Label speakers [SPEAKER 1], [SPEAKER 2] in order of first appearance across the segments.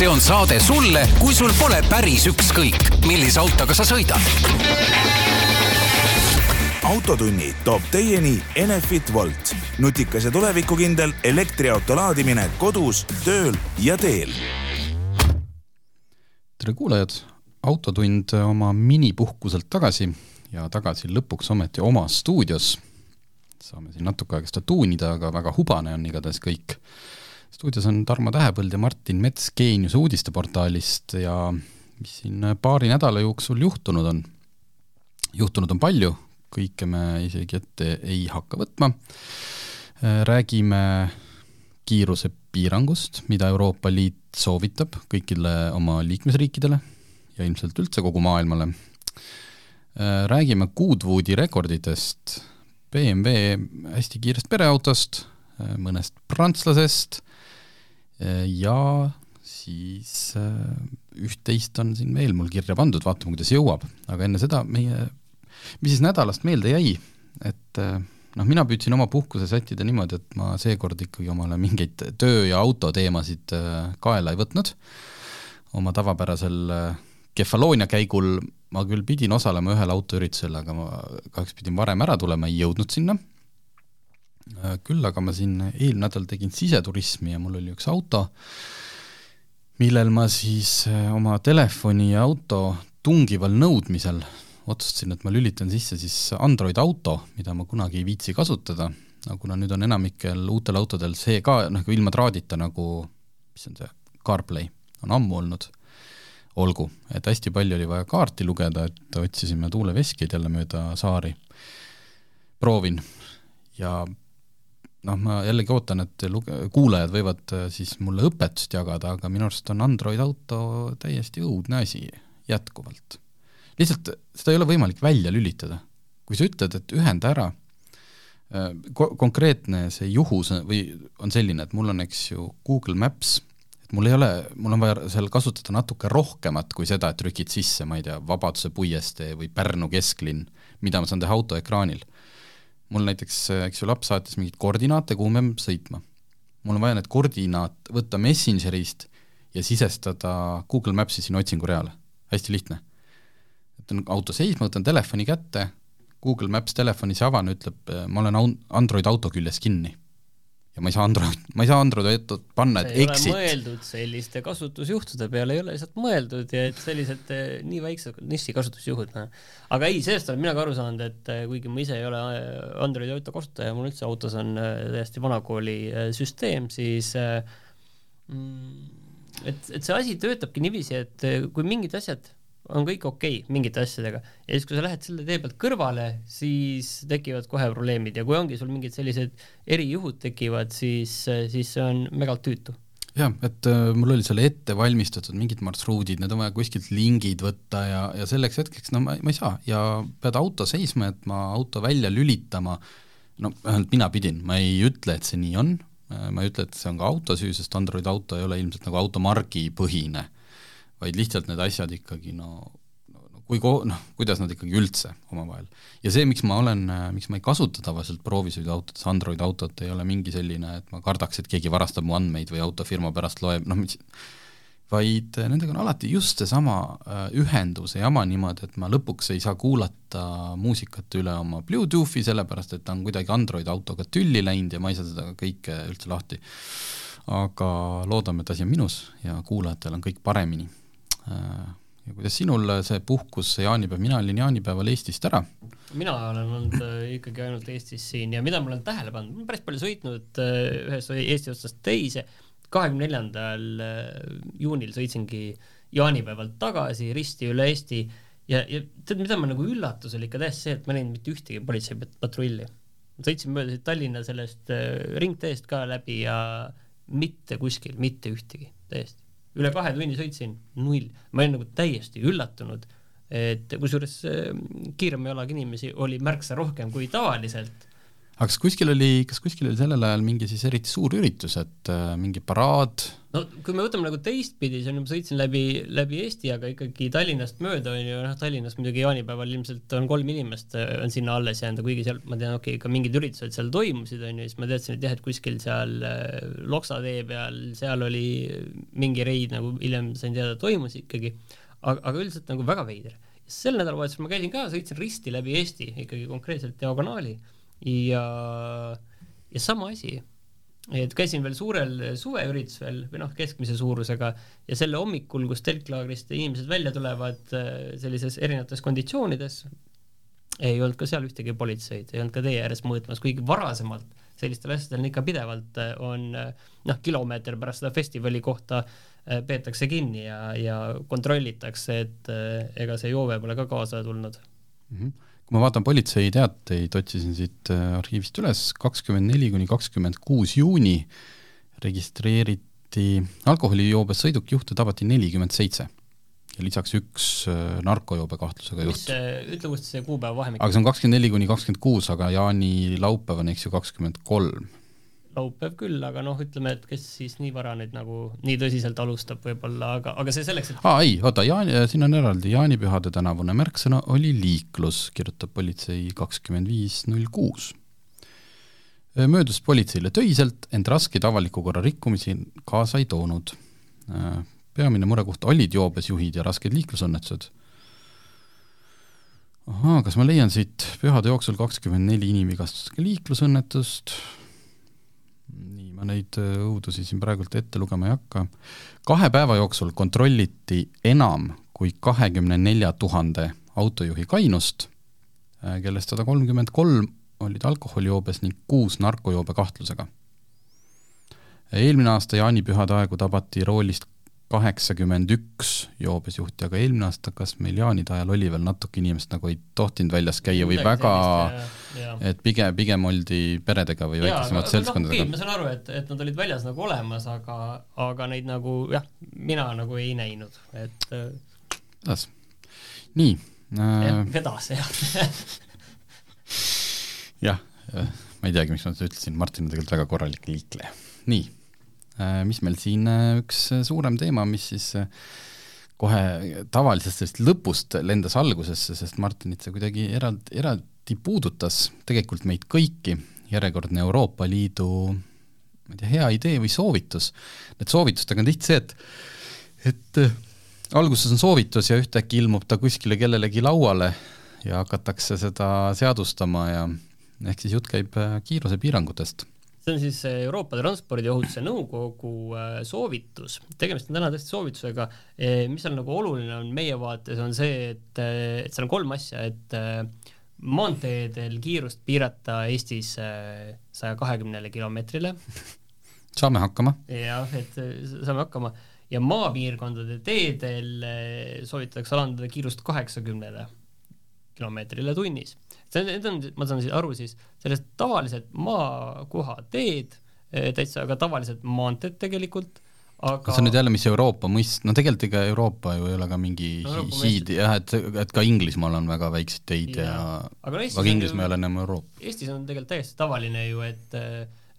[SPEAKER 1] see on saade sulle, kui sul pole päris ükskõik, millise autoga sa sõidad.
[SPEAKER 2] autotunni toob teieni Enefit Volt, nutikas ja tulevikukindel elektriauto laadimine kodus, tööl ja teel.
[SPEAKER 3] tere kuulajad, Autotund oma minipuhkuselt tagasi ja tagasi lõpuks ometi omas stuudios. saame siin natuke aega seda tuunida, aga väga hubane on igatahes kõik stuudios on Tarmo Tähepõld ja Martin Mets Geenius uudisteportaalist ja mis siin paari nädala jooksul juhtunud on. juhtunud on palju, kõike me isegi ette ei hakka võtma. räägime kiirusepiirangust, mida Euroopa Liit soovitab kõikidele oma liikmesriikidele ja ilmselt üldse kogu maailmale. räägime Goodwoodi rekorditest, BMW hästi kiirest pereautost, mõnest prantslasest ja siis äh, üht-teist on siin veel mul kirja pandud, vaatame, kuidas jõuab, aga enne seda meie, mis siis nädalast meelde jäi, et äh, noh, mina püüdsin oma puhkuse sättida niimoodi, et ma seekord ikkagi omale mingeid töö- ja autoteemasid äh, kaela ei võtnud, oma tavapärasel Kefaloonia käigul ma küll pidin osalema ühel autoüritusel, aga ma kahjuks pidin varem ära tulema, ei jõudnud sinna. Äh, küll aga ma siin eelmine nädal tegin siseturismi ja mul oli üks auto, millel ma siis äh, oma telefoni ja auto tungival nõudmisel otsustasin, et ma lülitan sisse siis Android auto, mida ma kunagi ei viitsi kasutada, aga kuna nüüd on enamikel uutel autodel see ka nagu ilma traadita nagu, mis on see, CarPlay, on ammu olnud, olgu, et hästi palju oli vaja kaarti lugeda, et otsisime tuuleveskjeid jälle mööda saari. proovin ja noh, ma jällegi ootan, et luge-, kuulajad võivad äh, siis mulle õpetust jagada, aga minu arust on Android auto täiesti õudne asi jätkuvalt. lihtsalt seda ei ole võimalik välja lülitada. kui sa ütled, et ühenda ära, äh, ko-, konkreetne see juhus või on selline, et mul on, eks ju, Google Maps, et mul ei ole, mul on vaja seal kasutada natuke rohkemat kui seda, et trükid sisse, ma ei tea, Vabaduse puiestee või Pärnu kesklinn, mida ma saan teha autoekraanil mul näiteks, eks ju, laps saatis mingeid koordinaate, kuhu me peame sõitma. mul on vaja need koordinaat võtta Messengerist ja sisestada Google Maps'i sinna otsingureale, hästi lihtne. võtan auto seisma, võtan telefoni kätte, Google Maps telefonis avan, ütleb, ma olen Android auto küljes kinni ja ma ei saa Android, ma ei saa Android autot panna, et exit.
[SPEAKER 4] mõeldud selliste kasutusjuhtude peale, ei ole lihtsalt mõeldud ja et sellised eh, nii väiksed niši kasutusjuhud, noh. aga ei, sellest olen mina ka aru saanud, et eh, kuigi ma ise ei ole eh, Androidi auto kasutaja, mul üldse autos on täiesti vanakooli süsteem, siis mm, et, et see asi töötabki niiviisi, et kui mingid asjad on kõik okei okay, mingite asjadega. Ja siis, kui sa lähed selle tee pealt kõrvale, siis tekivad kohe probleemid. Ja kui ongi sul mingid sellised erijuhud tekivad, siis, siis see on megalt tüütu.
[SPEAKER 3] Jah, et äh, mul oli seal ette valmistatud mingid marsruudid, need on vaja kuskilt lingid võtta ja, ja selleks hetkeks no ma, ma ei saa. Ja pead auto seisma, et ma auto välja lülitama, no vähemalt mina pidin, ma ei ütle, et see nii on, äh, ma ei ütle, et see on ka auto süü, sest Android auto ei ole ilmselt nagu automargi põhine vaid lihtsalt need asjad ikkagi no, no, no kui ko-, noh, kuidas nad ikkagi üldse omavahel. ja see, miks ma olen, miks ma ei kasuta tavaliselt proovisõiduautodes Android autot, ei ole mingi selline, et ma kardaks, et keegi varastab mu andmeid või autofirma pärast loeb, noh mis vaid nendega on alati just seesama äh, ühenduse jama niimoodi, et ma lõpuks ei saa kuulata muusikat üle oma Bluetoothi, sellepärast et ta on kuidagi Android autoga tülli läinud ja ma ei saa seda kõike üldse lahti. aga loodame, et asi on minus ja kuulajatel on kõik paremini Äh, ja kuidas sinul see puhkus, see jaanipäev, mina olin jaanipäeval Eestist ära.
[SPEAKER 4] mina olen olnud äh, ikkagi ainult Eestis siin ja mida ma olen tähele pannud, ma olen päris palju sõitnud äh, ühest Eesti otsast teise, kahekümne neljandal juunil sõitsingi jaanipäevalt tagasi risti üle Eesti ja, ja tead, mida ma nagu üllatus oli ikka täiesti see, et ma ei näinud mitte ühtegi politseipatrulli. sõitsin mööda Tallinna sellest ringteest ka läbi ja mitte kuskil mitte ühtegi, täiesti üle kahe tunni sõitsin, null. ma olin nagu täiesti üllatunud, et kusjuures äh, kiirema jalaga inimesi oli märksa rohkem kui tavaliselt.
[SPEAKER 3] Aga kas kuskil oli, kas kuskil oli sellel ajal mingi siis eriti suur üritus, et äh, mingi paraad?
[SPEAKER 4] no kui me võtame nagu teistpidi, siis on ma sõitsin läbi, läbi Eesti, aga ikkagi Tallinnast mööda on ju, noh Tallinnas muidugi jaanipäeval ilmselt on kolm inimest äh, on sinna alles jäänud, kuigi seal ma tean, okei okay,, ka mingid üritused seal toimusid, on ju, siis ma teadsin, et jah, et kuskil seal äh, Loksa tee peal, seal oli mingi reid nagu hiljem sain teada, toimus ikkagi, aga, aga üldiselt nagu väga veider. sel nädalavahetusel ma käisin ka, sõitsin risti läbi Eesti ikkagi konkreetselt diagonaali ja, ja sama asi et käisin veel suurel suveüritusel või noh, keskmise suurusega ja selle hommikul, kus telklaagrist inimesed välja tulevad äh, sellises erinevates konditsioonides, ei olnud ka seal ühtegi politseid, ei olnud ka tee ääres mõõtmas, kuigi varasemalt sellistel asjadel ikka pidevalt äh, on äh, noh, kilomeeter pärast seda festivali kohta peetakse kinni ja, ja kontrollitakse, et ega see joove pole ka kaasa tulnud
[SPEAKER 3] mm. -hmm kui ma vaatan politsei teateid, otsisin siit äh, arhiivist üles, kakskümmend neli kuni kakskümmend kuus juuni registreeriti alkoholijoobes sõidukijuhte tabati nelikümmend seitse ja lisaks üks äh, narkojoobe kahtlusega juht.
[SPEAKER 4] mis, ütle uuesti see kuupäeva vahemik.
[SPEAKER 3] aga see on kakskümmend neli kuni kakskümmend kuus, aga jaani laupäev on eks ju kakskümmend kolm
[SPEAKER 4] laupäev küll, aga noh, ütleme, et kes siis nii vara nüüd nagu nii tõsiselt alustab võib-olla, aga, aga see selleks, et
[SPEAKER 3] aa ei, oota, Jaani, siin on eraldi jaanipühade tänavune märksõna oli liiklus, kirjutab politsei kakskümmend viis null kuus. möödus politseile töiselt, ent raskeid avaliku korra rikkumisi kaasa ei toonud. peamine murekoht olid joobes juhid ja rasked liiklusõnnetused. ahaa, kas ma leian siit pühade jooksul kakskümmend neli inimvigastusega liiklusõnnetust, ma neid äh, õudusi siin praegult ette lugema ei hakka. kahe päeva jooksul kontrolliti enam kui kahekümne nelja tuhande autojuhi kainust, äh, kellest sada kolmkümmend kolm olid alkoholijoobes ning kuus narkojoobe kahtlusega. eelmine aasta jaanipühade aegu tabati roolist kaheksakümmend üks joobesjuhti, aga eelmine aasta, kas meil jaanide ajal oli veel natuke inimest nagu ei tohtinud väljas käia või Midagi väga, et pigem, pigem oldi peredega või väiksemate seltskondadega
[SPEAKER 4] no,? ma saan aru, et, et nad olid väljas nagu olemas, aga, aga neid nagu jah, mina nagu ei näinud, et
[SPEAKER 3] vedas. nii
[SPEAKER 4] äh.... vedas, jah
[SPEAKER 3] jah, ma ei teagi, miks ma seda ütlesin, Martin on tegelikult väga korralik liikleja. nii Äh, mis meil siin äh, üks äh, suurem teema, mis siis kohe tavalisest sellest lõpust lendas algusesse, sest Martinit see kuidagi eraldi, eraldi puudutas tegelikult meid kõiki, järjekordne Euroopa Liidu ma ei tea, hea idee või soovitus. Need soovitustega on tihti see, et et alguses on soovitus ja ühtäkki ilmub ta kuskile kellelegi lauale ja hakatakse seda seadustama ja ehk siis jutt käib kiirusepiirangutest
[SPEAKER 4] see on siis Euroopa Transpordiohutuse Nõukogu äh, soovitus, tegemist on täna tõesti soovitusega, mis on nagu oluline on meie vaates, on see, et, äh, et seal on kolm asja, et äh, maanteedel kiirust piirata Eestis saja kahekümnele kilomeetrile.
[SPEAKER 3] saame hakkama.
[SPEAKER 4] jah, et saame hakkama ja maapiirkondade teedel soovitatakse alandada kiirust kaheksakümnele kilomeetrile tunnis see on, need on, ma saan aru siis, sellest tavalised maakohateed, eh, täitsa ka tavalised maanteed tegelikult, aga
[SPEAKER 3] see on nüüd jälle, mis Euroopa mõist-, no tegelikult ega Euroopa ju ei ole ka mingi no, hiid, jah, et, et ka Inglismaal on väga väikseid teid ja, ja aga, no aga Inglismaa ei ole enam Euroopa.
[SPEAKER 4] Eestis on tegelikult täiesti tavaline ju, et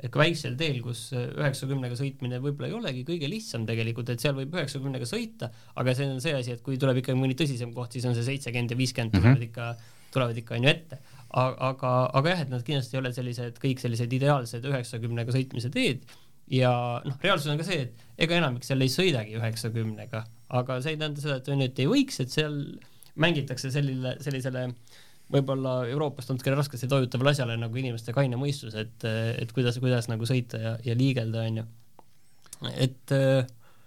[SPEAKER 4] et ka väiksel teel, kus üheksakümnega sõitmine võib-olla ei olegi kõige lihtsam tegelikult, et seal võib üheksakümnega sõita, aga see on see asi, et kui tuleb ikkagi mõni tõsisem koht, siis on see seitsekümmend ja viiskümmend mm -hmm. ikka tulevad ikka on ju ette. aga, aga jah, et nad kindlasti ei ole sellised, kõik sellised ideaalsed üheksakümnega sõitmise teed ja noh, reaalsus on ka see, et ega enamik seal ei sõidagi üheksakümnega, aga see ei tähenda seda, et on ju, et ei võiks, et seal mängitakse sellile, sellisele võib-olla Euroopast natukene raskesti toimutavale asjale nagu inimeste kaine mõistus, et, et kuidas, kuidas nagu sõita ja, ja liigelda, on ju. et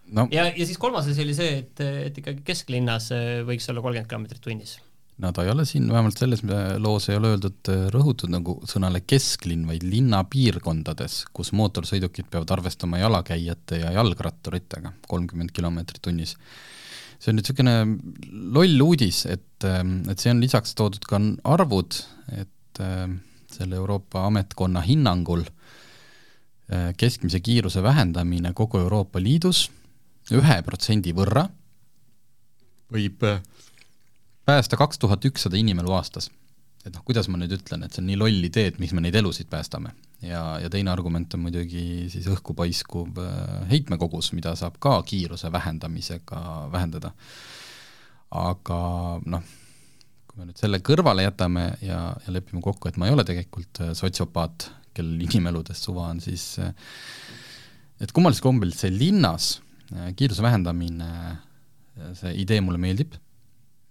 [SPEAKER 4] no. ja, ja siis kolmas asi oli see, et, et ikkagi kesklinnas võiks olla kolmkümmend kilomeetrit tunnis
[SPEAKER 3] no ta ei ole siin, vähemalt selles loos ei ole öeldud, äh, rõhutud nagu sõnale kesklinn, vaid linnapiirkondades, kus mootorsõidukid peavad arvestama jalakäijate ja jalgratturitega, kolmkümmend kilomeetrit tunnis. see on nüüd niisugune loll uudis, et, ähm, et see on lisaks toodud ka arvud, et ähm, selle Euroopa ametkonna hinnangul äh, keskmise kiiruse vähendamine kogu Euroopa Liidus ühe protsendi võrra võib äh, päästa kaks tuhat ükssada inimelu aastas. et noh, kuidas ma nüüd ütlen, et see on nii loll idee, et miks me neid elusid päästame. ja, ja teine argument on muidugi siis õhku paiskuv äh, heitmekogus, mida saab ka kiiruse vähendamisega vähendada. aga noh, kui me nüüd selle kõrvale jätame ja, ja lepime kokku, et ma ei ole tegelikult äh, sotsiopaat, kellel inimeludest suva on, siis äh, et kummalisel kombel see linnas kiiruse vähendamine, see idee mulle meeldib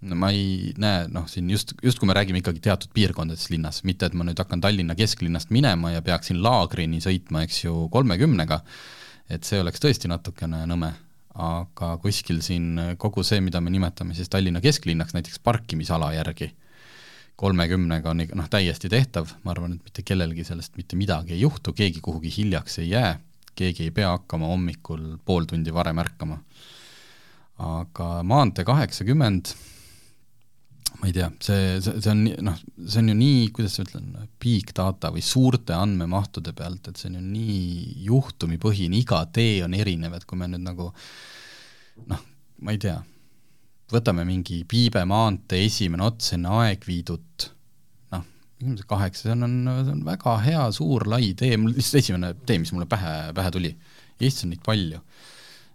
[SPEAKER 3] no ma ei näe, noh, siin just, just kui me räägime ikkagi teatud piirkondadest linnas, mitte et ma nüüd hakkan Tallinna kesklinnast minema ja peaksin laagrini sõitma, eks ju, kolmekümnega, et see oleks tõesti natukene nõme, aga kuskil siin kogu see, mida me nimetame siis Tallinna kesklinnaks, näiteks parkimisala järgi, kolmekümnega on noh, täiesti tehtav, ma arvan, et mitte kellelgi sellest mitte midagi ei juhtu, keegi kuhugi hiljaks ei jää, keegi ei pea hakkama hommikul pool tundi varem ärkama. aga maantee kaheksakümmend ma ei tea, see, see, see on noh, see on ju nii, kuidas ma ütlen, big data või suurte andmemahtude pealt, et see on ju nii juhtumipõhine, iga tee on erinev, et kui me nüüd nagu noh, ma ei tea, võtame mingi Piibe maantee esimene ots enne Aegviidut, noh, kaheksa, see on, see on väga hea suur lai tee, mul lihtsalt esimene tee, mis mulle pähe, pähe tuli. Eestis on neid palju.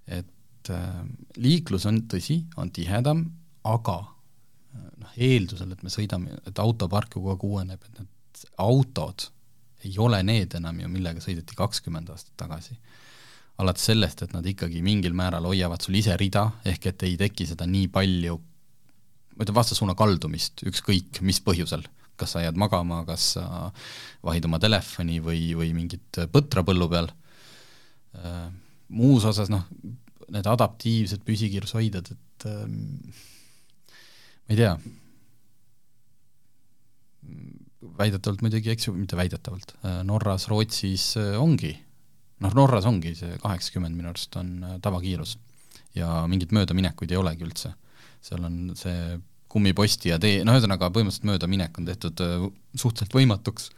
[SPEAKER 3] et äh, liiklus on, tõsi, on tihedam, aga noh, eeldusel, et me sõidame, et autopark kogu aeg uueneb, et need autod ei ole need enam ju, millega sõideti kakskümmend aastat tagasi. alates sellest, et nad ikkagi mingil määral hoiavad sul ise rida, ehk et ei teki seda nii palju, ma ütlen, vastassuuna kaldumist, ükskõik mis põhjusel, kas sa jääd magama, kas sa vahid oma telefoni või, või mingit põtra põllu peal, muus osas noh, need adaptiivsed püsikiirushoidjad, et ma ei tea, väidetavalt muidugi, eks ju, mitte väidetavalt, äh, Norras, Rootsis äh, ongi, noh, Norras ongi see kaheksakümmend minu arust on äh, tavakiirus. Ja mingit möödaminekuid ei olegi üldse. seal on see kummiposti ja tee, no ühesõnaga põhimõtteliselt möödaminek on tehtud suhteliselt võimatuks.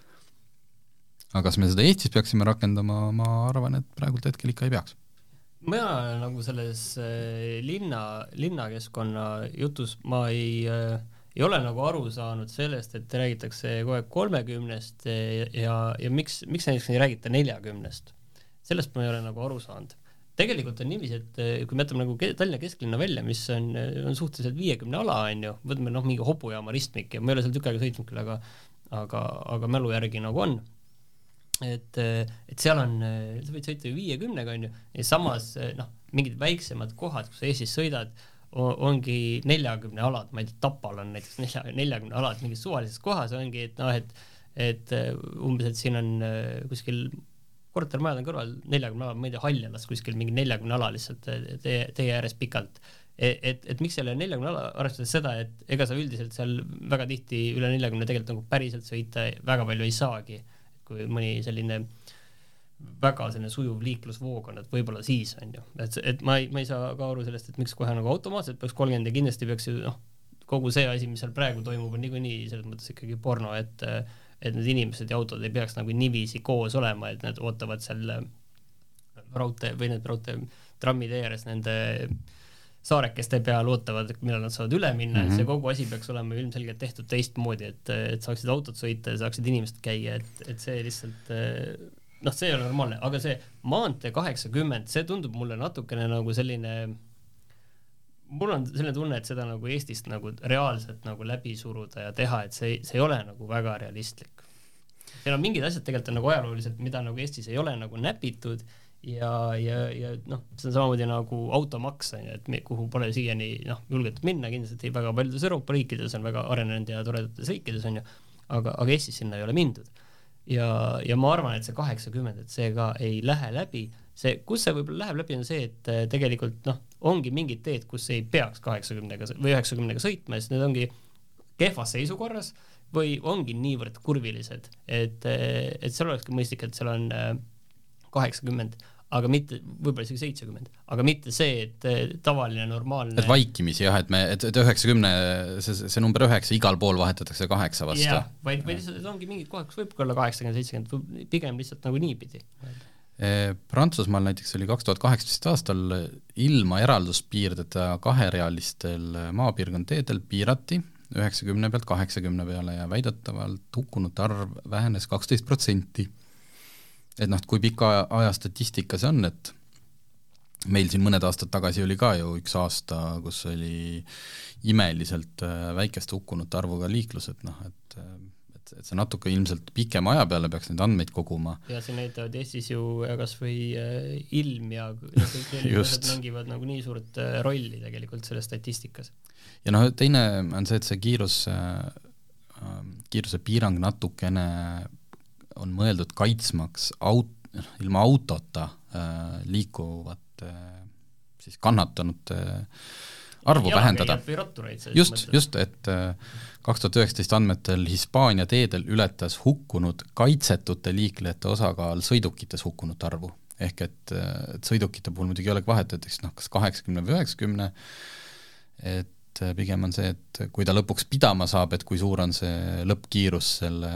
[SPEAKER 3] aga kas me seda Eestis peaksime rakendama, ma arvan, et praegult hetkel ikka ei peaks
[SPEAKER 4] mina nagu selles linna, linnakeskkonna jutus ma ei äh, ei ole nagu aru saanud sellest, et räägitakse kogu aeg kolmekümnest ja, ja miks, miks näiteks ei räägita neljakümnest. sellest ma ei ole nagu aru saanud. tegelikult on niiviisi, et kui me jätame nagu Tallinna kesklinna välja, mis on, on suhteliselt viiekümne ala, on ju, võtame noh, mingi hobujaama ristmik ja ma ei ole seal tükk aega sõitnud küll, aga aga, aga mälu järgi nagu on et, et seal on, sa võid sõita ju viiekümnega, on ju, ja samas noh, mingid väiksemad kohad, kus sa Eestis sõidad, ongi neljakümne alad, ma ei tea, Tapal on näiteks nelja, neljakümne alad mingis suvalises kohas ongi, et noh, et et umbes, et siin on kuskil kortermajad on kõrval neljakümne ala, ma ei tea, Haljalas kuskil mingi neljakümne ala lihtsalt äh, tee, tee ääres pikalt. et, et, et miks selle neljakümne ala, arvestades seda, et ega sa üldiselt seal väga tihti üle neljakümne tegelikult nagu päriselt sõita väga palju ei saagi, kui mõni selline äh, väga selline sujuv liiklusvoog on, et võib-olla siis on ju, et, et ma ei, ma ei saa ka aru sellest, et miks kohe nagu automaatselt peaks kolmkümmend ja kindlasti peaks ju noh, kogu see asi, mis seal praegu toimub, on niikuinii selles mõttes ikkagi porno, et et need inimesed ja autod ei peaks nagu niiviisi koos olema, et nad ootavad seal raudtee või need raudtee trammitee ääres nende saarekeste peal ootavad, millal nad saavad üle minna mm, -hmm. see kogu asi peaks olema ilmselgelt tehtud teistmoodi, et, et saaksid autod sõita ja saaksid inimesed käia, et, et see lihtsalt noh, see ei ole normaalne, aga see maantee kaheksakümmend, see tundub mulle natukene nagu selline, mul on selline tunne, et seda nagu Eestist nagu reaalselt nagu läbi suruda ja teha, et see, see ei ole nagu väga realistlik. seal on mingid asjad tegelikult on nagu ajalooliselt, mida nagu Eestis ei ole nagu näpitud ja, ja, ja noh, see on samamoodi nagu automaks on ju, et me, kuhu pole siiani noh, julgetud minna, kindlasti väga paljudes Euroopa riikides on väga arenenud ja toredates riikides on ju, aga, aga Eestis sinna ei ole mindud. Ja, ja ma arvan, et see kaheksakümmend, et see ka ei lähe läbi, see, kus see võib-olla läheb läbi, on see, et äh, tegelikult noh, ongi mingid teed, kus ei peaks kaheksakümnega või üheksakümnega sõitma, sest need ongi kehvas seisukorras või ongi niivõrd kurvilised, et, äh, et seal olekski mõistlik, et seal on äh, kaheksakümmend, aga mitte, võib-olla isegi seitsekümmend, aga mitte see, et eh, tavaline normaalne
[SPEAKER 3] et vaikimisi jah, et me, et, et üheksakümne, see, see number üheksa igal pool vahetatakse kaheksa vastu. jah,
[SPEAKER 4] vaid, vaid lihtsalt on, ongi mingid kohad, kus võib ka olla kaheksakümmend, seitsekümmend, pigem lihtsalt nagu niipidi.
[SPEAKER 3] Eh, Prantsusmaal näiteks oli kaks tuhat kaheksateist aastal ilma eralduspiirdeta kaherealistel maapiirkond teedel piirati üheksakümne pealt kaheksakümne peale ja väidetavalt hukkunute arv vähenes kaksteist protsenti. Et noh, kui pika aja statistika see on, et meil siin mõned aastad tagasi oli ka ju üks aasta, kus oli imeliselt äh, väikeste hukkunute arvuga liiklus, et noh, et äh, et, et see natuke ilmselt pikema aja peale peaks neid andmeid koguma.
[SPEAKER 4] ja siin näitavad Eestis ju kas või äh, ilm ja kõik sellised asjad mängivad nagu nii suurt äh, rolli tegelikult selles statistikas.
[SPEAKER 3] ja noh, teine on see, et see kiirus äh,, kiirusepiirang natukene on mõeldud kaitsmaks aut-, ilma autota äh, liikuvate äh, siis kannatanute äh, arvu vähendada. just, just, et äh, kaks tuhat üheksateist andmetel Hispaania teedel ületas hukkunud kaitsetute liiklejate osakaal sõidukites hukkunute arvu. ehk et, äh, et sõidukite puhul muidugi ei olegi vahet, et eks noh, kas kaheksakümne või üheksakümne, et äh, pigem on see, et kui ta lõpuks pidama saab, et kui suur on see lõppkiirus selle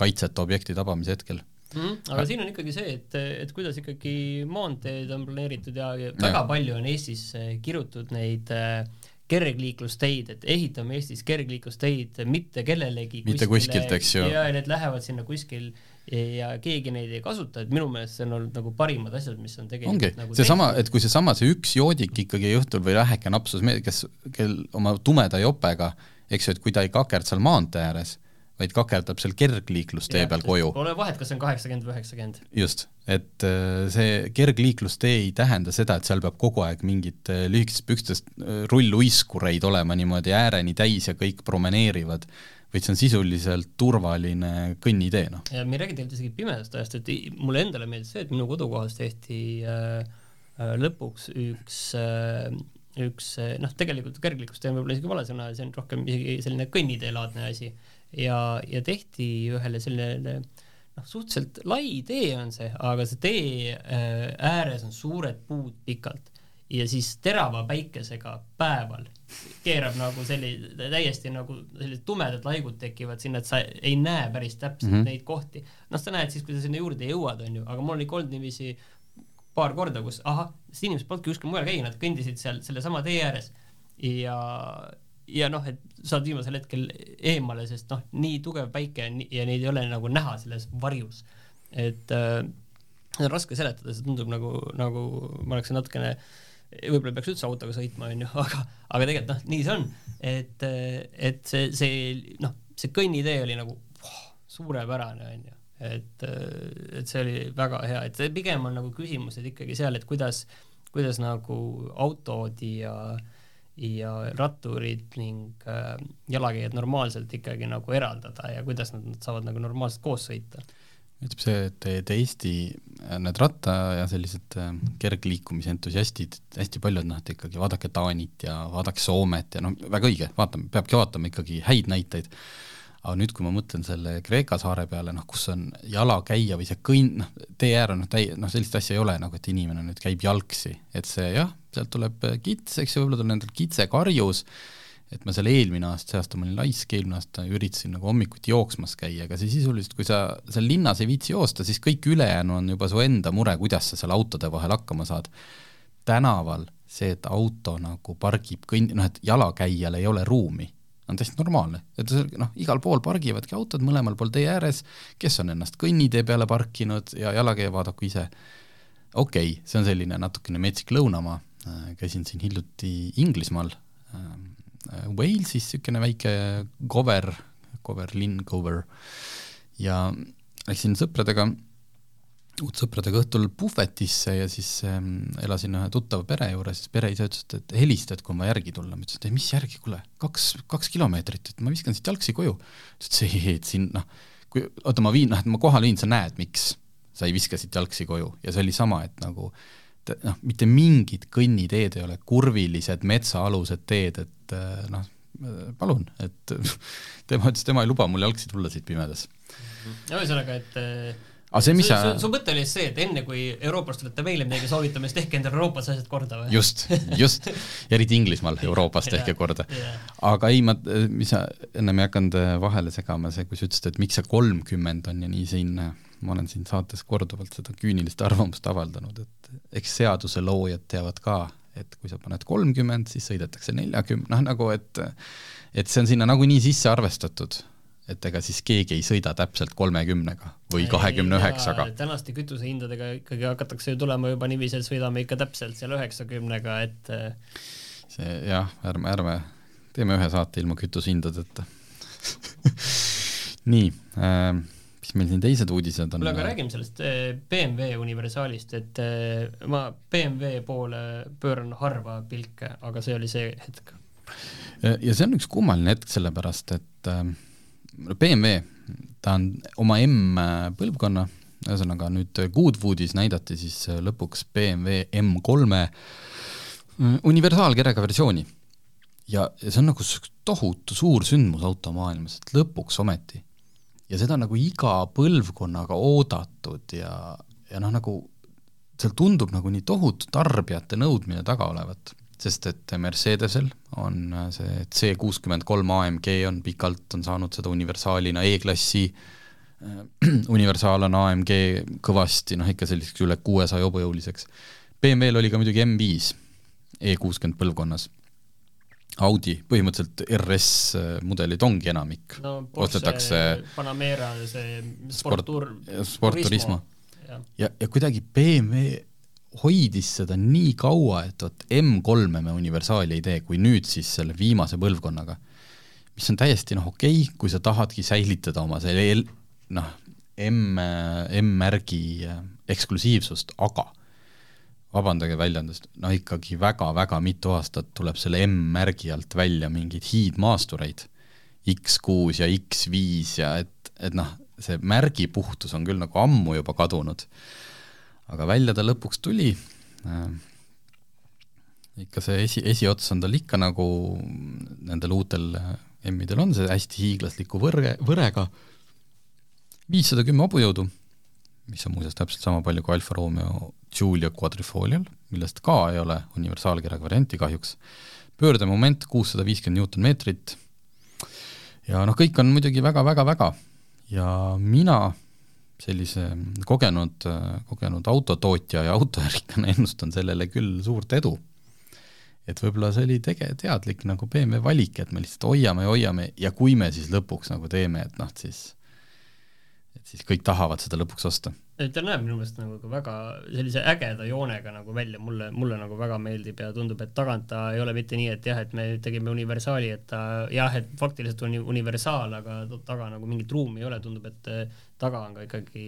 [SPEAKER 3] kaitseta objekti tabamise hetkel
[SPEAKER 4] Mm -hmm. aga siin on ikkagi see, et, et kuidas ikkagi maanteed on planeeritud ja, ja väga palju on Eestis eh, kirjutatud neid äh, kergliiklusteid, et ehitame Eestis kergliiklusteid mitte kellelegi
[SPEAKER 3] mitte kuskile, kuskilt, eks ju.
[SPEAKER 4] ja need lähevad sinna kuskil ja keegi neid ei kasuta, et minu meelest see on olnud nagu parimad asjad, mis on tegelikult
[SPEAKER 3] ongi nagu seesama, et kui seesama, see üks joodik ikkagi õhtul või väheke napsus, kes, kel oma tumeda jopega, eks ju, et kui ta ei kakerd seal maantee ääres vaid kakerdab seal kergliiklustee peal koju.
[SPEAKER 4] Pole vahet, kas see on kaheksakümmend või üheksakümmend.
[SPEAKER 3] just, et äh, see kergliiklustee ei tähenda seda, et seal peab kogu aeg mingit äh, lühikesest pükstest äh, rulluiskureid olema niimoodi ääreni täis ja kõik promeneerivad, vaid see on sisuliselt turvaline kõnnitee, noh.
[SPEAKER 4] ja me ei räägi tegelikult isegi pimedast ajast, et mulle endale meeldis see, et minu kodukohas tehti äh, lõpuks üks äh, üks noh, tegelikult kergliiklustee on võib-olla isegi vale sõna, see on rohkem isegi selline kõnniteelaadne asi ja, ja tehti ühele selline noh, suhteliselt lai tee on see, aga see tee äh, ääres on suured puud pikalt ja siis terava päikesega päeval keerab nagu selline, täiesti nagu sellised tumedad laigud tekivad sinna, et sa ei näe päris täpselt mm -hmm. neid kohti. noh, sa näed siis, kui sa sinna juurde jõuad, onju, aga mul oli olnud niiviisi paar korda, kus ahah, inimesed polnudki kuskil mujal käia, nad kõndisid seal sellesama tee ääres ja ja noh, et saad viimasel hetkel eemale, sest noh, nii tugev päike on ja neid ei ole nagu näha selles varjus. et äh, see on raske seletada, see tundub nagu, nagu ma oleksin natukene, võib-olla peaks üldse autoga sõitma, onju, aga, aga tegelikult noh, nii see on, et, et see, see noh, see kõnnitee oli nagu oh, suurepärane, onju et, et see oli väga hea, et pigem on nagu küsimused ikkagi seal, et kuidas, kuidas nagu autod ja äh, ja ratturid ning äh, jalakäijad normaalselt ikkagi nagu eraldada ja kuidas nad, nad saavad nagu normaalselt koos sõita.
[SPEAKER 3] ütleb see, et, et Eesti need ratta ja sellised äh, kergliikumise entusiastid, hästi paljud noh, et ikkagi vaadake Taanit ja vaadake Soomet ja noh, väga õige, vaatame, peabki vaatama ikkagi häid näiteid aga nüüd, kui ma mõtlen selle Kreeka saare peale, noh, kus on jalakäija või see kõnn, noh, tee äär on noh, täi-, noh, sellist asja ei ole nagu, et inimene nüüd käib jalgsi, et see jah, sealt tuleb kits, eks ju, võib-olla tal on endal kitsekarjus, et ma seal eelmine aasta, see aasta ma olin laisk, eelmine aasta üritasin nagu hommikuti jooksmas käia, aga see sisuliselt, kui sa seal linnas ei viitsi joosta, siis kõik ülejäänu on juba su enda mure, kuidas sa seal autode vahel hakkama saad. tänaval see, et auto nagu pargib kõnn-, noh, et jalakäijal ei ole ruumi on täiesti normaalne, et noh, igal pool pargivadki autod mõlemal pool tee ääres, kes on ennast kõnnitee peale parkinud ja jalakäija vaadaku ise. okei okay,, see on selline natukene metsik lõunamaa, käisin siin hiljuti Inglismaal, Walesis niisugune väike cover, cover linn, cover, ja läksin sõpradega uut sõpradega õhtul puhvetisse ja siis ähm, elasin ühe tuttava pere juures, siis pereisa ütles, et, et helista, et kui on vaja järgi tulla, ma ütlesin, et ei mis järgi, kuule, kaks, kaks kilomeetrit, et ma viskan siit jalgsi koju. ta ütles, ei, et siin noh, kui, oota, ma viin, noh, et ma kohale viin, sa näed, miks sa ei viska siit jalgsi koju ja see oli sama, et nagu noh, mitte mingid kõnniteed ei ole kurvilised metsaalused teed, et äh, noh, palun, et tema ütles, tema ei luba mul jalgsi tulla siit pimedas.
[SPEAKER 4] ühesõnaga, et
[SPEAKER 3] aga see, mis
[SPEAKER 4] sa su, su mõte oli see, et enne kui Euroopast tulete meile midagi soovitama, siis tehke endale Euroopas asjad korda või?
[SPEAKER 3] just, just, eriti Inglismaal Euroopas tehke korda. aga ei, ma, mis sa, ennem ei hakanud äh, vahele segama, see, kui sa ütlesid, et miks see kolmkümmend on ja nii siin, äh, ma olen siin saates korduvalt seda küünilist arvamust avaldanud, et eks seaduse loojad teavad ka, et kui sa paned kolmkümmend, siis sõidetakse neljakümne, noh nagu et et see on sinna nagunii sisse arvestatud, et ega siis keegi ei sõida täpselt kolmekümnega või kahekümne üheksaga.
[SPEAKER 4] tänaste kütusehindadega ikkagi hakatakse ju tulema juba niiviisi, et sõidame ikka täpselt seal üheksakümnega, et
[SPEAKER 3] see jah, ärme, ärme teeme ühe saate ilma kütusehindadeta nii äh,, mis meil siin teised uudised on?
[SPEAKER 4] kuule, aga räägime sellest äh, BMW universaalist, et äh, ma BMW poole pööran harva pilke, aga see oli see hetk.
[SPEAKER 3] ja see on üks kummaline hetk, sellepärast et äh, BMW, ta on oma M-põlvkonna, ühesõnaga nüüd Goodwoodis näidati siis lõpuks BMW M3-e universaalkerega versiooni ja, ja see on nagu tohutu suur sündmus automaailmas, et lõpuks ometi. ja seda nagu iga põlvkonnaga oodatud ja, ja noh, nagu seal tundub nagu nii tohutu tarbijate nõudmine taga olevat, sest et Mercedesel on see C kuuskümmend kolm AMG on pikalt, on saanud seda universaalina E-klassi äh, universaal on AMG kõvasti, noh ikka selliseks üle kuuesaja hobujõuliseks. BMW-l oli ka muidugi M5 E kuuskümmend põlvkonnas Audi, põhimõtteliselt RS mudelid ongi enamik
[SPEAKER 4] no,. ostetakse Panamera, see sport,
[SPEAKER 3] sport Turismo. ja, ja, ja kuidagi BMW hoidis seda nii kaua, et vot M3-e me universaali ei tee, kui nüüd siis selle viimase põlvkonnaga, mis on täiesti noh, okei okay,, kui sa tahadki säilitada oma selle noh, M, M-märgi eksklusiivsust, aga vabandage väljendust, no ikkagi väga-väga mitu aastat tuleb selle M-märgi alt välja mingeid hiidmaastureid, X6 ja X5 ja et, et noh, see märgi puhtus on küll nagu ammu juba kadunud. Aga välja ta lõpuks tuli äh,, ikka see esi, esiots on tal ikka nagu nendel uutel M-idel on see hästi hiiglasliku võrge, võrega, viissada kümme hobujõudu, mis on muuseas täpselt sama palju kui Alfa Romeo Giulia Quadrifolial, millest ka ei ole universaalkirjaga varianti kahjuks, pöördemoment kuussada viiskümmend Newton-meetrit. ja noh, kõik on muidugi väga-väga-väga ja mina sellise kogenud, kogenud autotootja ja autoärikana ennustan sellele küll suurt edu. et võib-olla see oli tege-, teadlik nagu BMW valik, et me lihtsalt hoiame ja hoiame ja kui me siis lõpuks nagu teeme, et noh, siis et siis kõik tahavad seda lõpuks osta.
[SPEAKER 4] Ta näeb minu meelest nagu ka väga sellise ägeda joonega nagu välja, mulle, mulle nagu väga meeldib ja tundub, et tagant ta ei ole mitte nii, et jah, et me tegime universaali, et ta jah, et faktiliselt on universaal, aga taga nagu mingit ruumi ei ole, tundub, et taga on ka ikkagi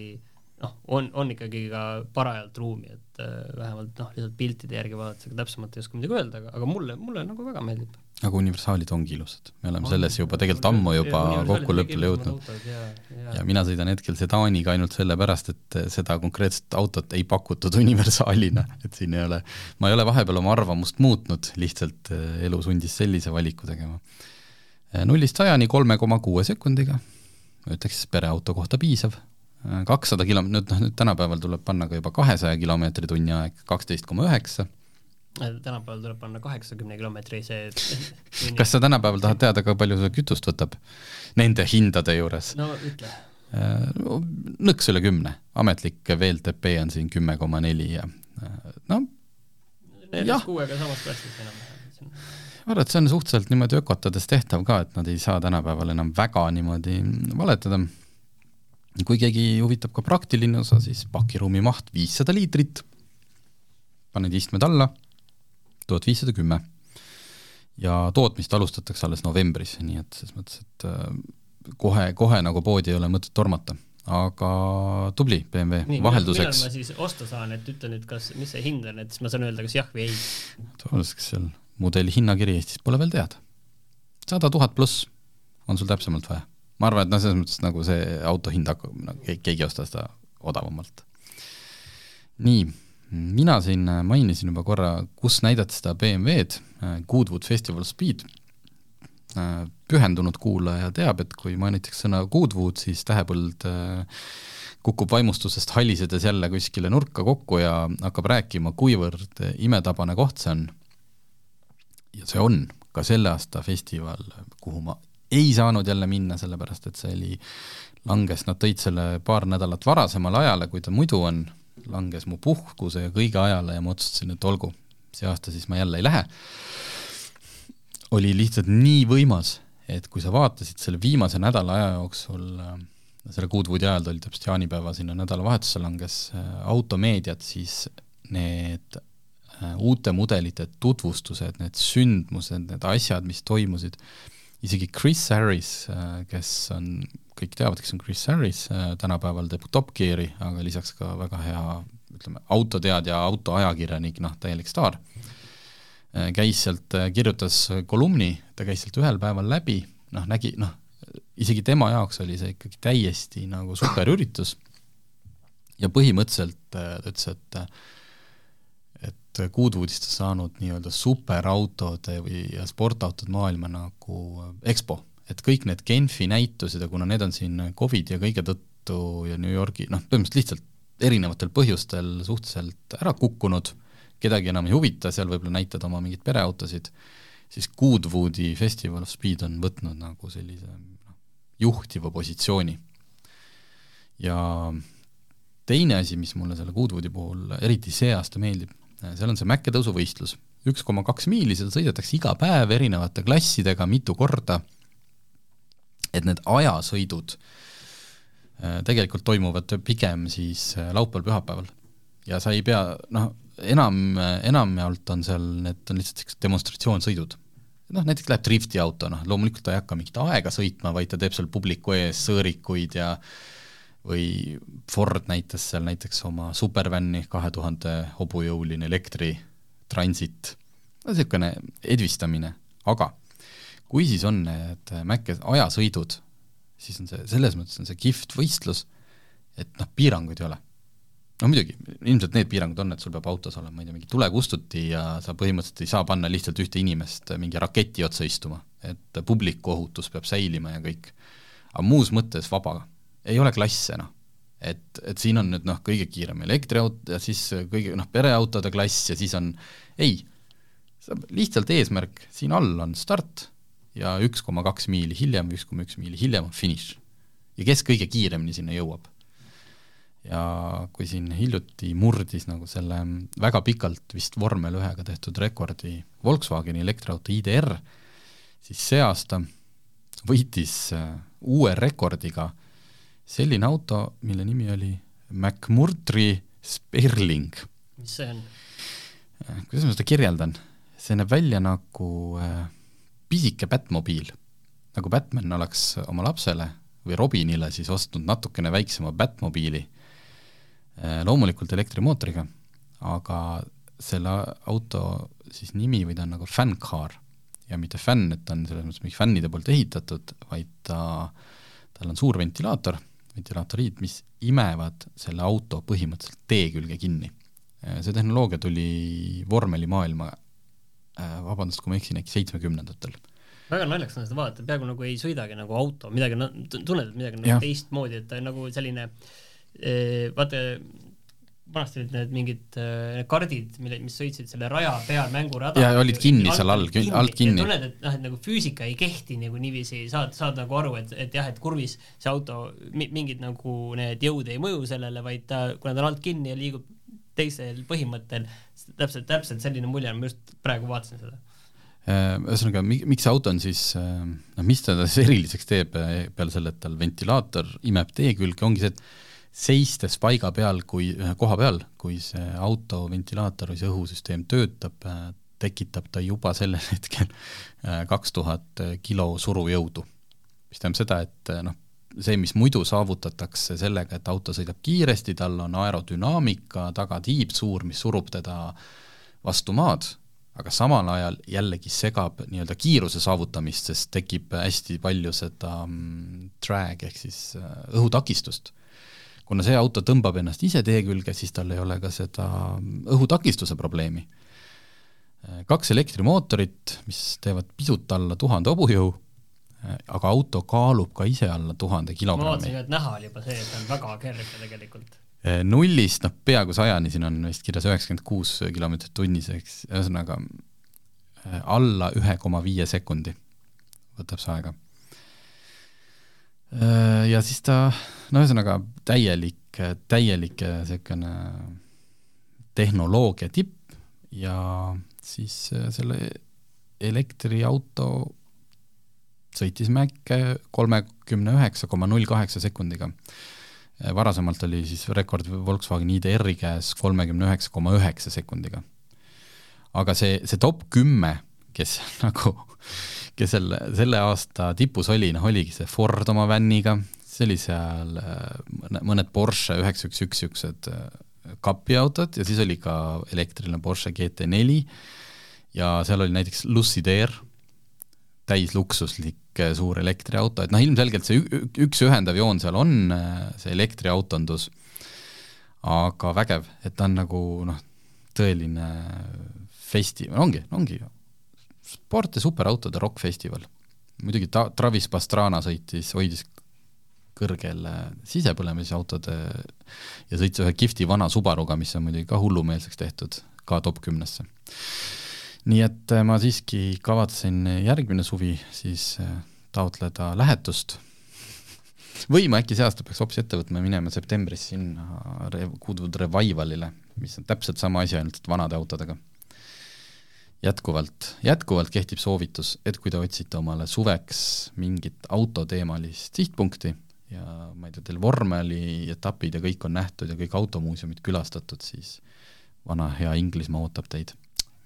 [SPEAKER 4] noh, on, on ikkagi ka parajalt ruumi, et äh, vähemalt noh, lihtsalt piltide järgi vaadates, aga täpsemalt ei oska midagi öelda, aga, aga mulle, mulle nagu väga meeldib
[SPEAKER 3] aga universaalid ongi ilusad, me oleme selles juba tegelikult ammu juba kokkuleppele jõudnud. Ja, ja. ja mina sõidan hetkel sedaaniga ainult sellepärast, et seda konkreetset autot ei pakutud universaalina, et siin ei ole, ma ei ole vahepeal oma arvamust muutnud, lihtsalt eh, elu sundis sellise valiku tegema. Nullist sajani kolme koma kuue sekundiga, ma ütleks pereauto kohta piisav, kakssada kilo-, nüüd noh, nüüd tänapäeval tuleb panna ka juba kahesaja kilomeetri tunni aeg, kaksteist koma üheksa
[SPEAKER 4] tänapäeval tuleb panna kaheksakümne kilomeetrise
[SPEAKER 3] kas sa tänapäeval tahad teada, kui palju see kütust võtab nende hindade juures?
[SPEAKER 4] no ütle.
[SPEAKER 3] Äh, nõks üle kümne, ametlik VLTP on siin kümme koma neli ja äh, noh.
[SPEAKER 4] neljas kuuega samas klassis enam-vähem.
[SPEAKER 3] ma arvan, et see on suhteliselt niimoodi ökotades tehtav ka, et nad ei saa tänapäeval enam väga niimoodi valetada. Kui keegi huvitab ka praktiline osa, siis pakiruumi maht viissada liitrit, paned istmed alla tuhat viissada kümme. ja tootmist alustatakse alles novembris, nii et selles mõttes, et äh, kohe, kohe nagu poodi ei ole mõtet tormata aga tubli BMW vahelduseks.
[SPEAKER 4] millal ma siis osta saan, et ütle nüüd, kas, mis see hind on, et siis ma saan öelda, kas jah või ei.
[SPEAKER 3] tõenäoliselt seal mudeli hinnakiri Eestis pole veel teada. sada tuhat pluss on sul täpsemalt vaja. Ma arvan, et noh, selles mõttes nagu see auto hind hakkab no,, keegi ei osta seda odavamalt. nii mina siin äh, mainisin juba korra, kus näidati seda BMW-d, äh, Goodwood Festival Speed. Äh, pühendunud kuulaja teab, et kui mainitakse sõna Goodwood, siis tähepõld kukub vaimustusest halisedes jälle kuskile nurka kokku ja hakkab rääkima, kuivõrd imetabane koht see on. ja see on ka selle aasta festival, kuhu ma ei saanud jälle minna, sellepärast et see oli, langes, nad tõid selle paar nädalat varasemale ajale, kui ta muidu on langes mu puhkuse ja kõige ajale ja ma otsustasin, et olgu, see aasta siis ma jälle ei lähe, oli lihtsalt nii võimas, et kui sa vaatasid selle viimase nädala aja jooksul selle Goodwoodi ajal, ta oli täpselt jaanipäeva sinna nädalavahetusse langes äh, automeediat, siis need äh, uute mudelite tutvustused, need sündmused, need asjad, mis toimusid, isegi Chris Harris, kes on, kõik teavad, kes on Chris Harris, tänapäeval teeb Top Geari, aga lisaks ka väga hea ütleme, autoteadja, autoajakirjanik, noh, täielik staar. Äh, käis sealt, äh, kirjutas kolumni, ta käis sealt ühel päeval läbi, noh, nägi, noh, isegi tema jaoks oli see ikkagi täiesti nagu superüritus. Ja põhimõtteliselt äh, ta ütles, et Goodwoodist on saanud nii-öelda superautode või, ja sportautode maailma nagu EXPO, et kõik need Genfi näitused ja kuna need on siin Covidi ja kõige tõttu ja New Yorgi, noh, põhimõtteliselt lihtsalt erinevatel põhjustel suhteliselt ära kukkunud kedagi enam ei huvita, seal võib-olla näitad oma mingeid pereautosid, siis Goodwoodi Festival of Speed on võtnud nagu sellise noh, juhtiva positsiooni. ja teine asi, mis mulle selle Goodwoodi puhul eriti see aasta meeldib, seal on see mäkketõusuvõistlus, üks koma kaks miili, seal sõidetakse iga päev erinevate klassidega mitu korda, et need ajasõidud äh, tegelikult toimuvad pigem siis äh, laupäeval-pühapäeval. ja sa ei pea, noh, enam, enamjaolt on seal, need on lihtsalt sellised demonstratsioonsõidud. noh, näiteks läheb drifti auto, noh loomulikult ta ei hakka mingit aega sõitma, vaid ta teeb seal publiku ees sõõrikuid ja või Ford näitas seal näiteks oma supervänni, kahe tuhande hobujõuline elektri transit, no niisugune edvistamine, aga kui siis on need Mäkke ajasõidud, siis on see, selles mõttes on see kihvt võistlus, et noh, piiranguid ei ole. No muidugi, ilmselt need piirangud on, et sul peab autos olema, ma ei tea, mingi tulekustuti ja sa põhimõtteliselt ei saa panna lihtsalt ühte inimest mingi raketi otsa istuma, et publiku ohutus peab säilima ja kõik. aga muus mõttes vaba, ei ole klasse noh. et, et siin on nüüd noh, kõige kiirem elektriauto ja siis kõige noh, pereautode klass ja siis on, ei, lihtsalt eesmärk, siin all on start ja üks koma kaks miili hiljem, üks koma üks miili hiljem on finiš. ja kes kõige kiiremini sinna jõuab ja kui siin hiljuti murdis nagu selle väga pikalt vist vormel ühega tehtud rekordi Volkswageni elektriauto IDR, siis see aasta võitis äh, uue rekordiga selline auto, mille nimi oli McMurtry Sperling.
[SPEAKER 4] mis see on?
[SPEAKER 3] Äh, kuidas ma seda kirjeldan? see näeb välja nagu äh, pisike Batmobiil, nagu Batman oleks oma lapsele või Robinile siis ostnud natukene väiksema Batmobiili Äh, loomulikult elektrimootoriga, aga selle auto siis nimi või ta on nagu fänncar ja mitte fänn, et ta on selles mõttes mingi fännide poolt ehitatud, vaid ta, tal on suur ventilaator, ventilaatoriid, mis imevad selle auto põhimõtteliselt tee külge kinni. Äh, see tehnoloogia tuli vormelimaailma, äh, vabandust, kui ma eksin, äkki seitsmekümnendatel
[SPEAKER 4] väga naljakas on seda vaadata, peaaegu nagu ei sõidagi nagu auto, midagi, tunned, et midagi nagu teistmoodi, et ta on nagu selline äh, vaata, vanasti olid need mingid need kardid, mille, mis sõitsid selle raja peal mängurada.
[SPEAKER 3] ja olid kinni alt, seal all, alt kinni.
[SPEAKER 4] tunned, et noh, et nagu füüsika ei kehti nagu niiviisi, saad, saad nagu aru, et, et jah, et kurvis see auto, mingid nagu need jõud ei mõju sellele, vaid ta, kuna ta on alt kinni ja liigub teisel põhimõttel, täpselt, täpselt selline mulje on, ma just praegu vaatasin seda
[SPEAKER 3] ühesõnaga, miks see auto on siis, noh, mis teda siis eriliseks teeb peale selle, et tal ventilaator imeb tee külge, ongi see, et seistes paiga peal, kui, koha peal, kui see auto ventilaator või see õhusüsteem töötab, tekitab ta juba sellel hetkel äh, kaks tuhat kilo surujõudu. mis tähendab seda, et äh, noh, see, mis muidu saavutatakse sellega, et auto sõidab kiiresti, tal on aerodünaamika, taga tiib suur, mis surub teda vastu maad, aga samal ajal jällegi segab nii-öelda kiiruse saavutamist, sest tekib hästi palju seda mm, drag ehk siis äh, õhutakistust kuna see auto tõmbab ennast ise tee külge, siis tal ei ole ka seda õhutakistuse probleemi. kaks elektrimootorit, mis teevad pisut alla tuhande hobujõu, aga auto kaalub ka ise alla tuhande kilogrammi. ma
[SPEAKER 4] vaatasin, et näha oli juba see, et on väga kerge tegelikult.
[SPEAKER 3] nullist noh, peaaegu sajani, siin on vist kirjas üheksakümmend kuus kilomeetrit tunnis, eks ühesõnaga alla ühe koma viie sekundi võtab see aega ja siis ta, no ühesõnaga täielik, täielik niisugune tehnoloogia tipp ja siis äh, selle elektriauto sõitis Mäkke kolmekümne üheksa koma null kaheksa sekundiga. Äh, varasemalt oli siis rekord Volkswagen IDR-i käes kolmekümne üheksa koma üheksa sekundiga. aga see, see top kümme, kes nagu, kes selle, selle aasta tipus oli, noh oligi see Ford oma vänniga, see oli seal äh, mõned Porsche üheksa üks üks niisugused kapiautod ja siis oli ka elektriline Porsche GT4 ja seal oli näiteks Lucid Air, täisluksuslik äh, suur elektriauto, et noh, ilmselgelt see üks ühendav joon seal on, äh, see elektriautondus, aga vägev, et ta on nagu noh, tõeline festival, ongi, ongi sport- ja superautode rokkfestival. muidugi ta-, Travis Pastrana sõitis, hoidis kõrgel äh, sisepõlemisautode ja sõitis ühe kihvti vana Subaruga, mis on muidugi ka hullumeelseks tehtud, ka top kümnesse. nii et äh, ma siiski kavatsen järgmine suvi siis äh, taotleda lähetust või ma äkki see aasta peaks hoopis ette võtma ja minema septembris sinna Goodwood Revivalile, mis on täpselt sama asi, ainult vanade autodega. Jätkuvalt, jätkuvalt kehtib soovitus, et kui te otsite omale suveks mingit autoteemalist sihtpunkti, ja ma ei tea, teil vormeli etapid ja kõik on nähtud ja kõik automuuseumid külastatud, siis vana hea Inglismaa ootab teid.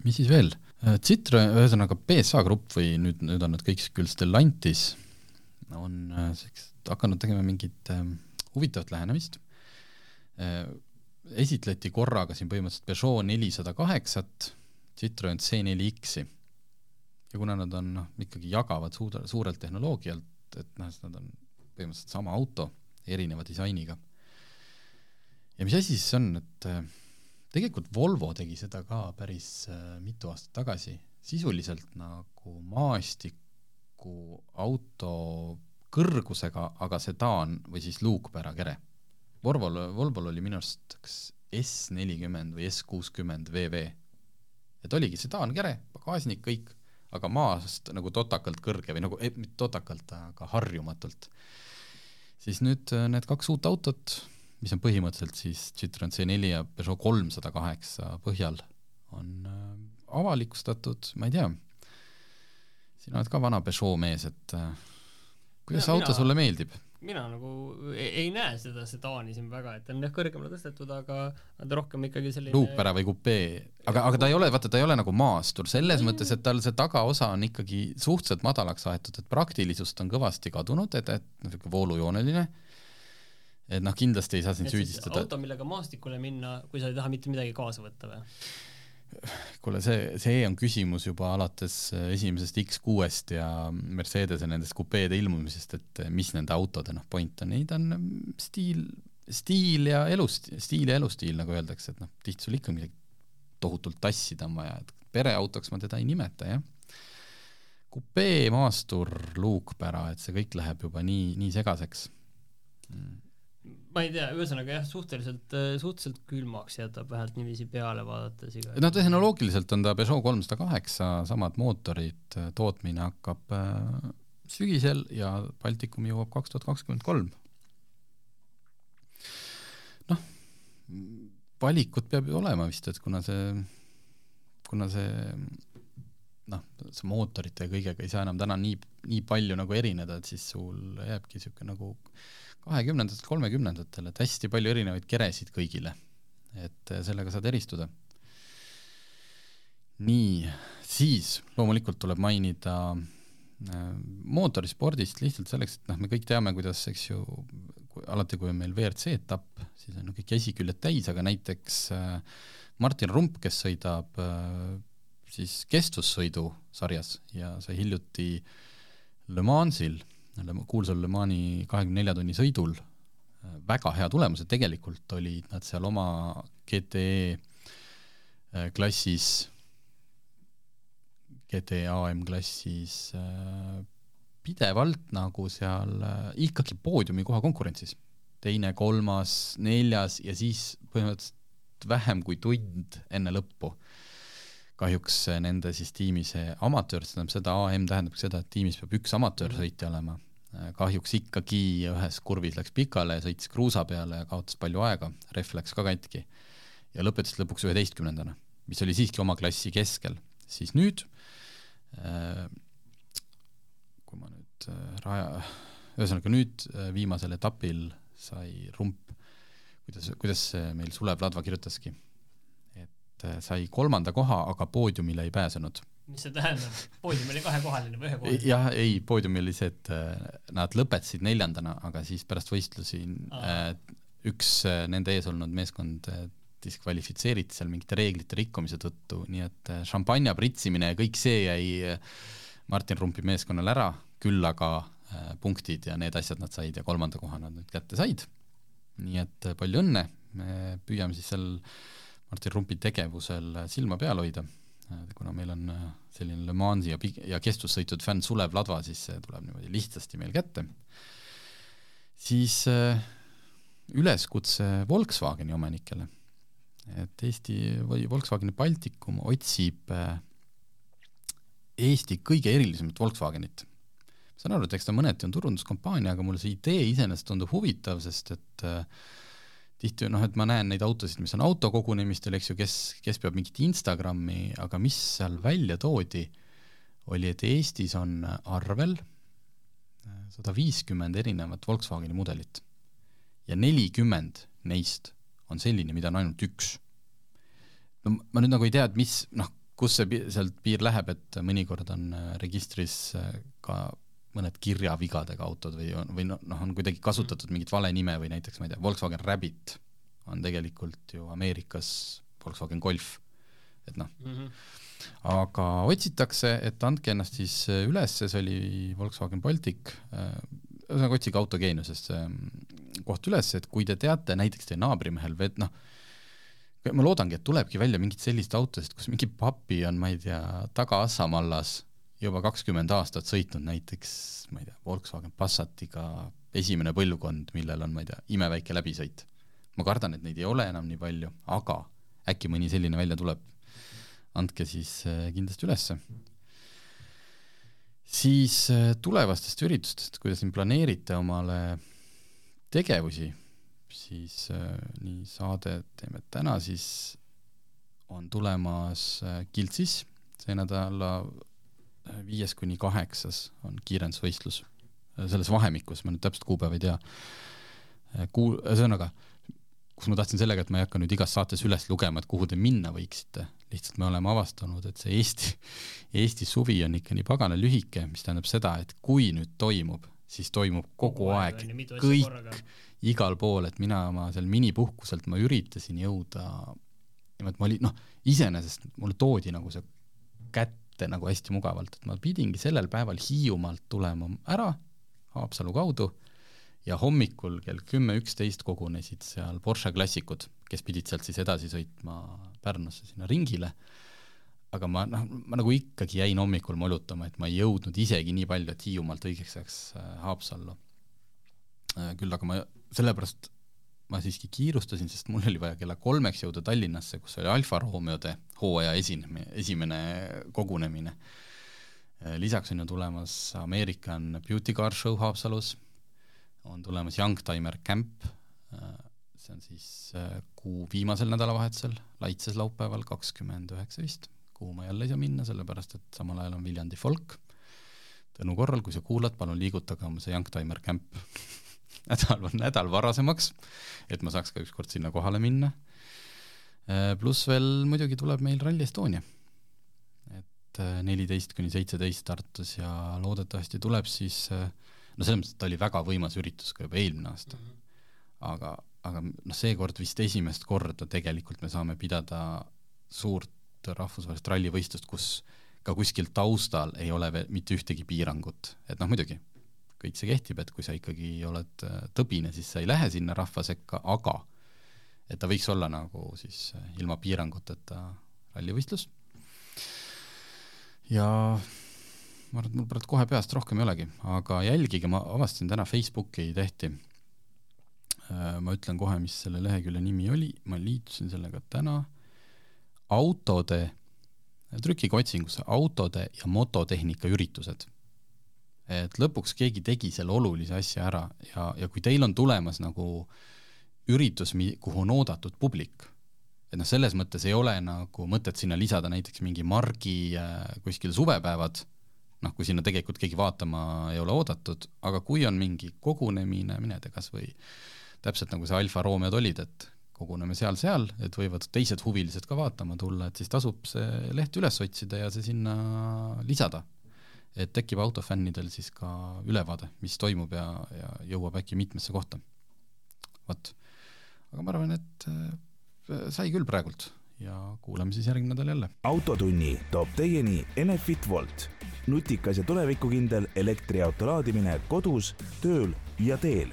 [SPEAKER 3] mis siis veel? Äh, Citroen, ühesõnaga PSA Grupp või nüüd, nüüd on nad kõik küll Stellantis, on äh, hakanud tegema mingit äh, huvitavat lähenemist äh,. esitleti korraga siin põhimõtteliselt Peugeot nelisada kaheksat, Citroen C4X-i ja kuna nad on noh, ikkagi jagavad suur, suurelt tehnoloogialt, et noh, nad on põhimõtteliselt sama auto, erineva disainiga. ja mis asi siis on, et äh, tegelikult Volvo tegi seda ka päris äh, mitu aastat tagasi, sisuliselt nagu maastiku auto kõrgusega, aga sedaan või siis luukpärakere. Volvol, Volvol oli minu arust kas S nelikümmend või S kuuskümmend VV. Et oligi sedaankere, pagasnik, kõik, aga maast nagu totakalt kõrge või nagu, mitte totakalt, aga harjumatult. Siis nüüd äh, need kaks uut autot, mis on põhimõtteliselt siis Citroen C4 ja Peugeot kolmsada kaheksa põhjal, on äh, avalikustatud, ma ei tea, sina oled ka vana Peugeot mees, et äh, kuidas see auto mina... sulle meeldib?
[SPEAKER 4] Mina nagu ei, ei näe seda sedaani siin väga, et ta on jah kõrgemale tõstetud, aga ta rohkem ikkagi selline
[SPEAKER 3] luukpära või kupee, aga, aga ta ei ole, vaata, ta ei ole nagu maastur, selles mm. mõttes, et tal see tagaosa on ikkagi suhteliselt madalaks aetud, et praktilisust on kõvasti kadunud, et, et niisugune voolujooneline, et noh, kindlasti ei saa sind süüdistada.
[SPEAKER 4] auto, millega maastikule minna, kui sa ei taha mitte midagi kaasa võtta või?
[SPEAKER 3] Kuule, see, see on küsimus juba alates äh, esimesest X6-st ja Mercedese nendest kupeede ilmumisest, et äh, mis nende autode noh, point on, neid on mm, stiil, stiil ja elust-, stiil ja elustiil, nagu öeldakse, et noh, tihti sul ikka midagi tohutult tassida on vaja, et pereautoks ma teda ei nimeta, jah. kupee, maastur, luukpära, et see kõik läheb juba nii, nii segaseks. Mm
[SPEAKER 4] ma ei tea, ühesõnaga jah, suhteliselt, äh, suhteliselt külmaks jätab vähemalt niiviisi peale vaadates iga
[SPEAKER 3] no tehnoloogiliselt on ta Peugeot kolmsada kaheksa, samad mootorid, äh, tootmine hakkab äh, sügisel ja Baltikum jõuab kaks tuhat kakskümmend kolm. noh, valikut peab ju olema vist, et kuna see, kuna see noh, see mootorite ja kõigega ei saa enam täna nii, nii palju nagu erineda, et siis sul jääbki niisugune nagu äh, kahekümnendatelt kolmekümnendatele, et hästi palju erinevaid keresid kõigile, et äh, sellega saad eristuda. nii, siis loomulikult tuleb mainida äh, mootorispordist lihtsalt selleks, et noh, me kõik teame, kuidas, eks ju, alati kui on meil WRC etapp, siis on kõik käsiküljed täis, aga näiteks äh, Martin Rump, kes sõidab siis kestvussõidu sarjas ja sai hiljuti Le Mansil kuulsal Le Mani kahekümne nelja tunni sõidul äh, väga hea tulemus, et tegelikult olid nad seal oma GTE äh, klassis, GTE AM klassis äh, pidevalt nagu seal ikkagi poodiumikoha konkurentsis. teine, kolmas, neljas ja siis põhimõtteliselt vähem kui tund enne lõppu kahjuks nende siis tiimis amatöör, see tähendab seda, AM tähendab seda, et tiimis peab üks amatöörsõitja olema kahjuks ikkagi ühes kurvis läks pikale, sõitis kruusa peale ja kaotas palju aega, rehv läks ka katki ja lõpetas lõpuks üheteistkümnendana. mis oli siiski oma klassi keskel, siis nüüd kui ma nüüd raja, ühesõnaga nüüd viimasel etapil sai rump, kuidas, kuidas meil Sulev Ladva kirjutaski, et sai kolmanda koha, aga poodiumile ei pääsenud
[SPEAKER 4] mis see tähendab, poodium oli kahekohaline või ühekohaline?
[SPEAKER 3] jah, ei, poodium oli see, et nad lõpetasid neljandana, aga siis pärast võistlusi äh, üks nende ees olnud meeskond diskvalifitseeriti seal mingite reeglite rikkumise tõttu, nii et šampanja pritsimine ja kõik see jäi Martin Rumpi meeskonnal ära, küll aga äh, punktid ja need asjad nad said ja kolmanda koha nad nüüd kätte said. nii et palju õnne, me püüame siis seal Martin Rumpi tegevusel silma peal hoida kuna meil on äh, selline Le Mansi ja, ja kestvussõitud fänn Sulev Ladva, siis see tuleb niimoodi lihtsasti meil kätte. siis äh, üleskutse Volkswageni omanikele, et Eesti või Volkswageni Baltikum otsib äh, Eesti kõige erilisemat Volkswagenit. ma saan aru, et eks ta mõneti on turunduskampaania, aga mulle see idee iseenesest tundub huvitav, sest et äh, tihti noh, et ma näen neid autosid, mis on autokogunemistel, eks ju, kes, kes peab mingit Instagrami, aga mis seal välja toodi, oli, et Eestis on arvel sada viiskümmend erinevat Volkswageni mudelit ja nelikümmend neist on selline, mida on ainult üks. no ma nüüd nagu ei tea, et mis, noh, kus see sealt piir läheb, et mõnikord on registris ka mõned kirjavigadega autod või on, või noh, on kuidagi kasutatud mingit vale nime või näiteks ma ei tea, Volkswagen Rabbit on tegelikult ju Ameerikas Volkswagen Golf, et noh mm, -hmm. aga otsitakse, et andke ennast siis üles, see oli Volkswagen Baltic, ühesõnaga otsige autogeeniusest mm, koht üles, et kui te teate näiteks teie naabrimehel või et noh, ma loodangi, et tulebki välja mingit sellist autosid, kus mingi papi on, ma ei tea, taga Assamallas juba kakskümmend aastat sõitnud näiteks, ma ei tea, Volkswagen Passatiga esimene põlvkond, millel on, ma ei tea, imeväike läbisõit. ma kardan, et neid ei ole enam nii palju, aga äkki mõni selline välja tuleb. andke siis äh, kindlasti ülesse. siis äh, tulevastest üritustest, kui te siin planeerite omale tegevusi, siis äh, nii saade teeme täna, siis on tulemas Kiltsis see nädala viies kuni kaheksas on kiirendusvõistlus. selles vahemikus, ma nüüd täpset kuupäeva ei tea, kuu-, ühesõnaga, kus ma tahtsin sellega, et ma ei hakka nüüd igas saates üles lugema, et kuhu te minna võiksite, lihtsalt me oleme avastanud, et see Eesti, Eesti suvi on ikka nii pagana lühike, mis tähendab seda, et kui nüüd toimub, siis toimub kogu, aeg, kõik, igal pool, et mina oma seal minipuhkuselt, ma üritasin jõuda niimoodi, ma olin, noh, iseenesest mulle toodi nagu see kätte, nagu hästi mugavalt, et ma pidingi sellel päeval Hiiumaalt tulema ära Haapsalu kaudu ja hommikul kell kümme, üksteist kogunesid seal Porsche klassikud, kes pidid sealt siis edasi sõitma Pärnusse sinna ringile, aga ma noh, ma nagu ikkagi jäin hommikul molutama, et ma ei jõudnud isegi nii palju, et Hiiumaalt õigeks ajaks äh, Haapsallu. Äh, küll aga ma sellepärast ma siiski kiirustasin, sest mul oli vaja kella kolmeks jõuda Tallinnasse, kus oli Alfa Romeode hooaja esinemine, esimene kogunemine. lisaks on ju tulemas American Beauty Car Show Haapsalus, on tulemas Youngtimer Camp, see on siis kuu viimasel nädalavahetusel, Laitses laupäeval kakskümmend üheksa vist, kuhu ma jälle ei saa minna, sellepärast et samal ajal on Viljandi folk. Tõnu korral, kui sa kuulad, palun liigutage oma see Youngtimer Camp nädal, nädal varasemaks, et ma saaks ka ükskord sinna kohale minna. Äh, pluss veel muidugi tuleb meil Rally Estonia. et äh, neliteist kuni seitseteist Tartus ja loodetavasti tuleb siis, äh, no selles mõttes, et ta oli väga võimas üritus ka juba eelmine aasta aga, aga noh, seekord vist esimest korda tegelikult me saame pidada suurt rahvusvahelist rallivõistlust, kus ka kuskil taustal ei ole veel mitte ühtegi piirangut, et noh, muidugi kõik see kehtib, et kui sa ikkagi oled äh, tõbine, siis sa ei lähe sinna rahva sekka, aga et ta võiks olla nagu siis äh, ilma piiranguteta rallivõistlus. ja ma arvan, et mul praegu kohe peast rohkem ei olegi, aga jälgige, ma avastasin täna Facebooki tehti. Äh, ma ütlen kohe, mis selle lehekülje nimi oli, ma liitusin sellega täna, autode, trükkige otsingusse autode ja mototehnika üritused et lõpuks keegi tegi selle olulise asja ära ja, ja kui teil on tulemas nagu üritus, kuhu on oodatud publik, et noh, selles mõttes ei ole nagu mõtet sinna lisada näiteks mingi margi äh, kuskil suvepäevad, noh, kui sinna tegelikult keegi vaatama ei ole oodatud, aga kui on mingi kogunemine, mine tea, kas või täpselt nagu see Alfa Romeod olid, et koguneme seal-seal, et võivad teised huvilised ka vaatama tulla, et siis tasub see leht üles otsida ja see sinna lisada. Et tekib autofännidel siis ka ülevaade, mis toimub ja, ja jõuab äkki mitmesse kohta. vot. aga ma arvan, et äh, sai küll praegult ja kuulame siis järgmine nädal jälle.
[SPEAKER 2] autotunni toob teieni Enefit Volt, nutikas ja tulevikukindel elektriauto laadimine kodus, tööl ja teel